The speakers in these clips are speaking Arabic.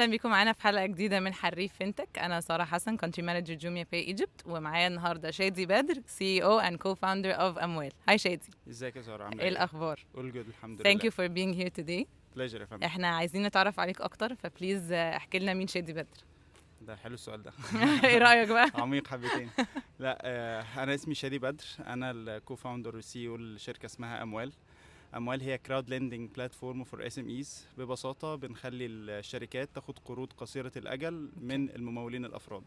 أهلا بيكم معانا في حلقة جديدة من حريف Fintech. أنا سارة حسن Country Manager JumiaPay Egypt ومعايا النهارده شادي بدر CEO and co-founder of Amwal hi شادي. إزيك يا سارة؟ عاملة إيه الأخبار؟ all good الحمد thank you لله فور being here today. pleasure يا فندم. إحنا عايزين نتعرف عليك أكتر ف please احكي لنا مين شادي بدر. ده حلو السؤال ده. إيه رأيك بقى؟ عميق حبتين. لا آه أنا اسمي شادي بدر. أنا ال co-founder وال CEO لشركة اسمها Amwal أموال هي crowd lending platform for SMEs ببساطة بنخلي الشركات تاخد قروض قصيرة الأجل من الممولين الأفراد.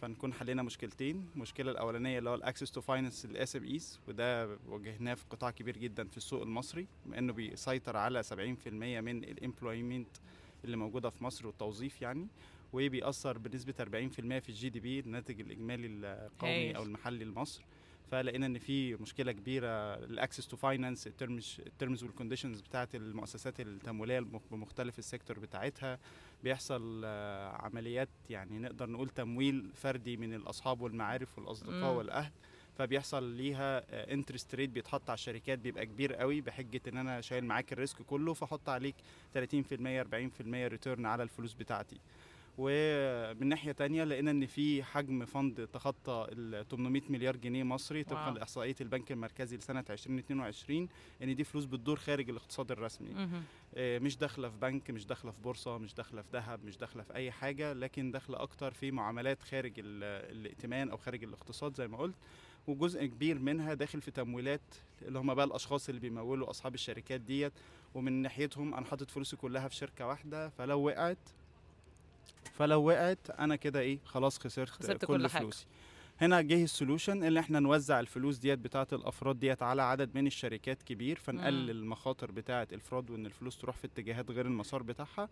فنكون حلينا مشكلتين. المشكلة الأولانية اللي هو ال access to finance ال SMEs وده واجهناه في قطاع كبير جدا في السوق المصري بما إنه بيسيطر على 70% من ال employment اللي موجودة في مصر والتوظيف يعني وبيأثر بنسبة 40% في ال GDP الناتج الإجمالي القومي. أو المحلي لمصر. فلقينا إن في مشكلة كبيرة ال access to finance ال terms وال conditions بتاعت المؤسسات التمويلية بمختلف ال sector بتاعتها. بيحصل آه، عمليات يعني نقدر نقول تمويل فردي من الأصحاب والمعارف والأصدقاء مم. والأهل. فبيحصل ليها interest rate بيتحط على الشركات بيبقى كبير قوي بحجة إن أنا شايل معاك ال risk كله فأحط عليك 30% 40% return على الفلوس بتاعتي. ومن ناحية تانية لقينا إن في حجم fund تخطى ال 800 مليار جنيه مصري طبقا wow. لإحصائية البنك المركزي لسنة 2022 إن دي فلوس بتدور خارج الاقتصاد الرسمي. آه، مش داخلة في بنك مش داخلة في بورصة مش داخلة في ذهب مش داخلة في أي حاجة لكن داخلة أكتر في معاملات خارج ال- الائتمان أو خارج الاقتصاد زي ما قلت وجزء كبير منها داخل في تمويلات اللي هم بقى الأشخاص اللي بيمولوا أصحاب الشركات ديت ومن ناحيتهم أنا حاطط فلوسي كلها في شركة واحدة فلو وقعت فلو وقعت أنا كده إيه خلاص خسرت, خسرت كل كل حاجة. فلوسي. هنا جه ال solution اللي إحنا نوزع الفلوس ديت بتاعة الأفراد ديت على عدد من الشركات كبير فنقلل المخاطر بتاعة الأفراد وإن الفلوس تروح في اتجاهات غير المسار بتاعها.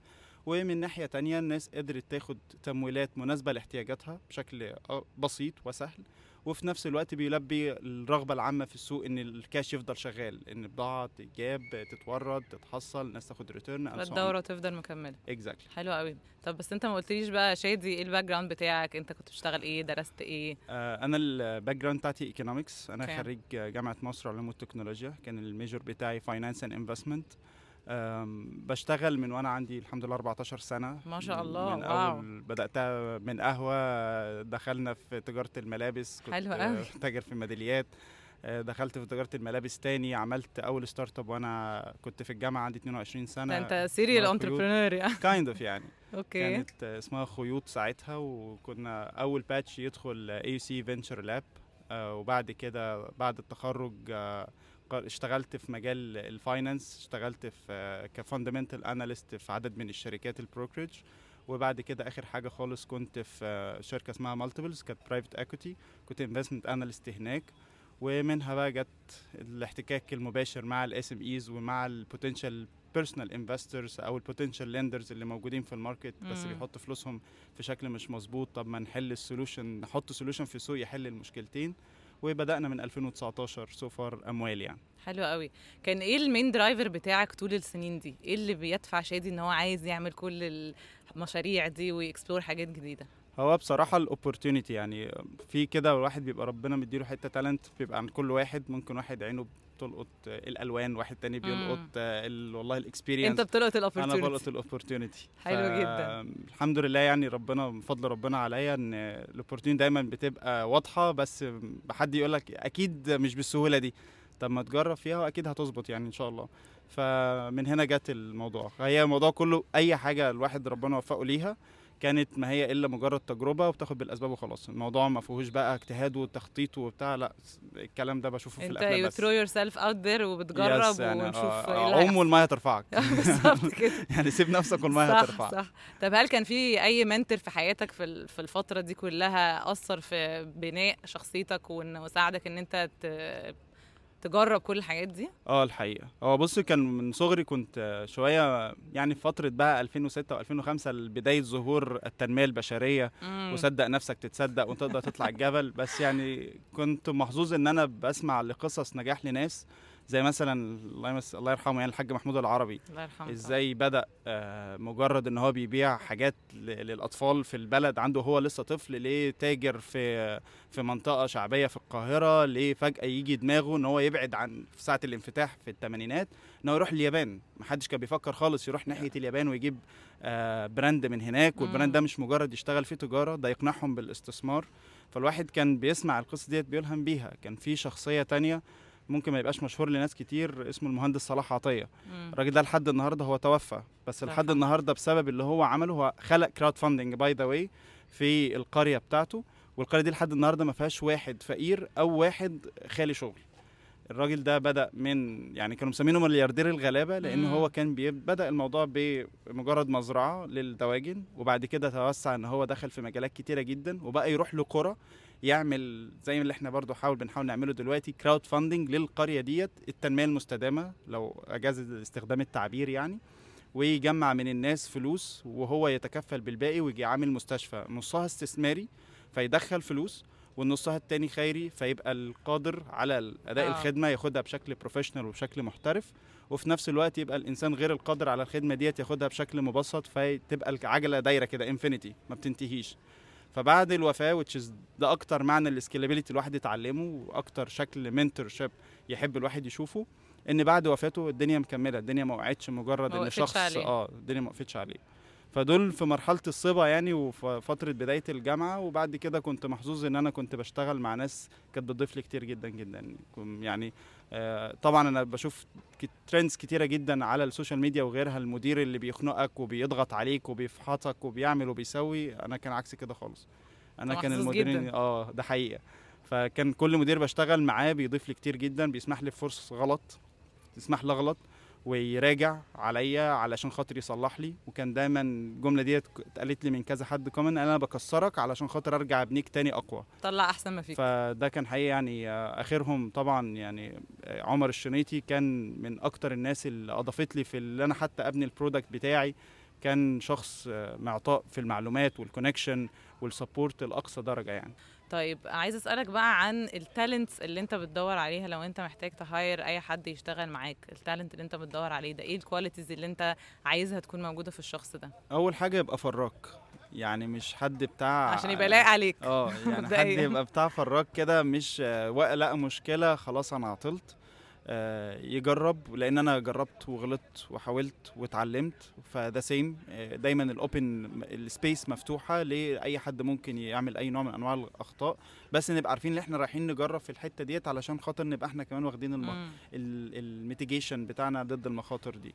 ومن ناحية تانية الناس قدرت تاخد تمويلات مناسبة لاحتياجاتها بشكل بسيط وسهل. وفي نفس الوقت بيلبي الرغبة العامة في السوق إن الكاش يفضل شغال إن بضاعه تتجاب تتورد تتحصل الناس تاخد return الدورة تفضل مكملة. exactly حلو قوي. طب بس أنت ما قلتليش بقى شادي إيه ال background بتاعك؟ أنت كنت بتشتغل إيه؟ درست إيه؟ آه، أنا ال background بتاعتي economics أنا okay. خريج جامعة مصر علوم والتكنولوجيا. كان ال major بتاعي finance and investment بشتغل من وأنا عندي الحمد لله 14 سنة. ما شاء الله، من wow. اول بدأتها من قهوة دخلنا في تجارة الملابس كنت حلو قوي. تاجر في ميداليات. آه، دخلت في تجارة الملابس تاني عملت أول startup وأنا كنت في الجامعة عندي 22 سنة. أنت serial. entrepreneur يعني. kind of يعني. okay كانت اسمها خيوط ساعتها وكنا أول batch يدخل AUC Venture Lab وبعد كده بعد التخرج ق- اشتغلت في مجال ال finance اشتغلت في ك fundamental analyst في عدد من الشركات ال brokerage وبعد كده آخر حاجة خالص كنت في آه، شركة اسمها Multiples كانت private equity كنت investment analyst هناك. ومنها بقى جت الاحتكاك المباشر مع ال SMEs ومع ال potential personal investors أو ال potential lenders اللي موجودين في ال market بس مم. بيحطوا فلوسهم في شكل مش مظبوط. طب ما نحل ال solution نحط solution في السوق يحل المشكلتين. وبدأنا من 2019 so far أموال يعني. حلو قوي. كان إيه ال main driver بتاعك طول السنين دي؟ إيه اللي بيدفع شادي إن هو عايز يعمل كل المشاريع دي وي explore حاجات جديدة؟ هو بصراحة ال opportunity يعني في كده الواحد بيبقى ربنا مديله حتة talent بيبقى عند كل واحد ممكن واحد عينه بتلقط الألوان واحد تاني بيلقط ال- والله ال experience أنت بتلقط أنا ال opportunity بلقط ال opportunity حلو جدا. الحمد لله يعني ربنا من فضل ربنا عليا إن ال opportunity دايما بتبقى واضحة بس حد يقول لك أكيد مش بالسهولة دي. طب ما تجرب فيها وأكيد هتظبط يعني إن شاء الله. فمن هنا جت الموضوع. هي الموضوع كله أي حاجة الواحد ربنا وفقه ليها كانت ما هي إلا مجرد تجربة وبتاخد بالأسباب وخلاص. الموضوع ما فيهوش بقى اجتهاد وتخطيط وبتاع لا الكلام ده بشوفه في انت الأفلام you بس. throw yourself out there وبتجرب يعني ونشوف آه، اللي عوم هيحصل. والميه ترفعك. بالظبط كده. يعني سيب نفسك والمية هترفعك صح. طب هل كان في أي mentor في حياتك في في الفترة دي كلها أثر في بناء شخصيتك وانه ساعدك إن أنت تجرب كل الحاجات دي؟ آه الحقيقة. هو بص كان من صغري كنت شوية يعني في فترة بقى 2006 و2005 بدايه ظهور التنمية البشرية. مم. وصدق نفسك تتصدق وتقدر تطلع الجبل. بس يعني كنت محظوظ إن أنا بسمع لقصص نجاح لناس. زي مثلا الله يمس الله يرحمه يعني الحاج محمود العربي. الله يرحمه. إزاي بدأ آه، مجرد إن هو بيبيع حاجات للأطفال في البلد عنده هو لسه طفل ليه تاجر في في منطقة شعبية في القاهرة؟ ليه فجأة يجي دماغه إن هو يبعد عن في ساعة الانفتاح في الثمانينات إن هو يروح اليابان. محدش كان بيفكر خالص يروح ناحية اليابان ويجيب آه، brand من هناك وال brand. ده مش مجرد يشتغل فيه تجارة ده يقنعهم بالاستثمار. فالواحد كان بيسمع القصة ديت بيلهم بيها. كان في شخصية تانية ممكن ما يبقاش مشهور لناس كتير اسمه المهندس صلاح عطية. الراجل ده لحد النهارده هو توفى بس لحد. النهارده بسبب اللي هو عمله هو خلق crowdfunding by the way في القرية بتاعته والقرية دي لحد النهارده ما فيهاش واحد فقير أو واحد خالي شغل الراجل ده بدأ من يعني كانوا مسمينه ملياردير الغلابة لأن مم. هو كان بدأ الموضوع بمجرد مزرعة للدواجن وبعد كده توسع إن هو دخل في مجالات كتيرة جدا وبقى يروح لقرى يعمل زي اللي إحنا برضو حاول بنحاول نعمله دلوقتي crowdfunding للقرية ديت التنمية المستدامة لو اجاز استخدام التعبير يعني ويجمع من الناس فلوس وهو يتكفل بالباقي ويجي عامل مستشفى نصها استثماري فيدخل فلوس والنصها التاني خيري فيبقى القادر على أداء آه. الخدمة ياخدها بشكل professional وبشكل محترف وفي نفس الوقت يبقى الإنسان غير القادر على الخدمة ديت ياخدها بشكل مبسط فتبقى العجله دايرة كده infinity ما بتنتهيش فبعد الوفاة which is ده أكتر معنى ال scalability الواحد يتعلمه وأكتر شكل mentorship يحب الواحد يشوفه إن بعد وفاته الدنيا مكملة الدنيا ما وقعتش مجرد إن شخص عليه. آه الدنيا ما وقفتش عليه فدول في مرحلة الصبا يعني وفي فترة بداية الجامعة وبعد كده كنت محظوظ إن أنا كنت بشتغل مع ناس كانت بتضيف لي كتير جدا جدا. يعني آه طبعا أنا بشوف trends كتيرة جدا على السوشيال ميديا وغيرها. المدير اللي بيخنقك وبيضغط عليك وبيفحطك وبيعمل وبيسوي أنا كان عكس كده خالص. أنا كان المديرين. آه ده حقيقة. فكان كل مدير بشتغل معاه بيضيف لي كتير جدا بيسمح لي بفرص غلط يسمح لي أغلط. ويراجع عليا علشان خاطر يصلح لي. وكان دايما الجملة ديت اتقالت لي من كذا حد كمان أنا بكسرك علشان خاطر أرجع ابنيك تاني أقوى. طلع أحسن ما فيك. فده كان حقيقي يعني آخرهم طبعا يعني آه، عمر الشنيطي كان من أكتر الناس اللي أضافت لي في اللي أنا حتى أبني ال product بتاعي. كان شخص آه، معطاء في المعلومات وال connection وال support لأقصى درجة يعني. طيب عايز أسألك بقى عن ال talents اللي أنت بتدور عليها لو أنت محتاج ت hire أي حد يشتغل معاك ال talent اللي أنت بتدور عليه ده إيه ال qualities اللي أنت عايزها تكون موجودة في الشخص ده؟ أول حاجة يبقى فراك يعني مش حد بتاع عشان يبقى لايق عليك. آه يعني حد. يبقى بتاع فراك كده مش لقى مشكلة خلاص أنا عطلت. يجرب لأن أنا جربت وغلطت وحاولت واتعلمت فده سيم دايما ال open ال space مفتوحة لأي حد ممكن يعمل أي نوع من أنواع الأخطاء. بس نبقى عارفين إن إحنا رايحين نجرب في الحتة ديت علشان خاطر نبقى إحنا كمان واخدين. ال mitigation بتاعنا ضد المخاطر دي.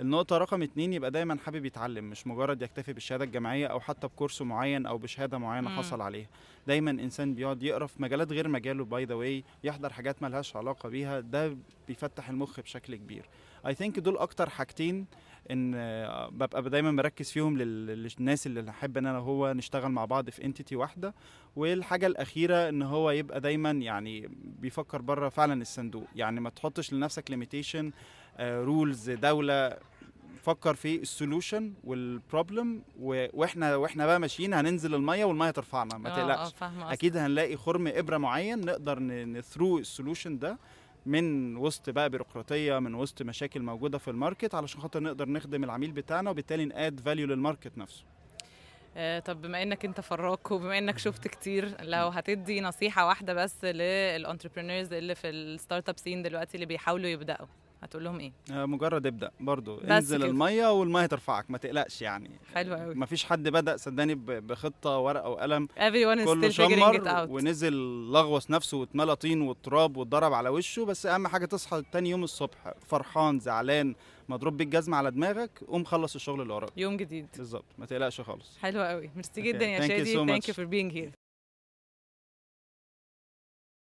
النقطة رقم اتنين يبقى دايما حابب يتعلم مش مجرد يكتفي بالشهادة الجامعية أو حتى بكورس معين أو بشهادة معينة مم. حصل عليها. دايما إنسان بيقعد يقرأ في مجالات غير مجاله by the way يحضر حاجات ملهاش علاقة بيها ده بيفتح المخ بشكل كبير. I think دول أكتر حاجتين إن ببقى دايما مركز فيهم لل- للناس اللي أحب إن أنا هو نشتغل مع بعض في entity واحدة. والحاجة الأخيرة إن هو يبقى دايما يعني بيفكر بره فعلا الصندوق. يعني ما تحطش لنفسك limitation rules دولة. فكر في ال solution وال problem وإحنا وإحنا بقى ماشيين هننزل المية والمية ترفعنا. ما آه، تقلقش. قصدك. أكيد هنلاقي خرم إبرة معين نقدر ن throw ال solution ده من وسط بقى بيروقراطية من وسط مشاكل موجودة في ال market علشان خاطر نقدر نخدم العميل بتاعنا وبالتالي ن add value لل market نفسه. آه، طب بما إنك أنت فراك وبما إنك شفت كتير لو هتدي نصيحة واحدة بس لل entrepreneurs اللي في ال startup scene دلوقتي اللي بيحاولوا يبدأوا. هتقول لهم إيه؟ آه، مجرد ابدأ برضو. انزل كده. المية والمية ترفعك ما تقلقش يعني. حلو قوي مفيش حد بدأ صدقني بخطة ورقة وقلم. كله it شمر ونزل لغوص نفسه واتملى طين والتراب واتضرب على وشه. بس أهم حاجة تصحى تاني يوم الصبح فرحان زعلان مضروب بالجزمه على دماغك قوم خلص الشغل اللي وراك. يوم جديد. بالظبط. ما تقلقش خالص. حلو قوي ميرسي جدا يا شادي. much. you for being here.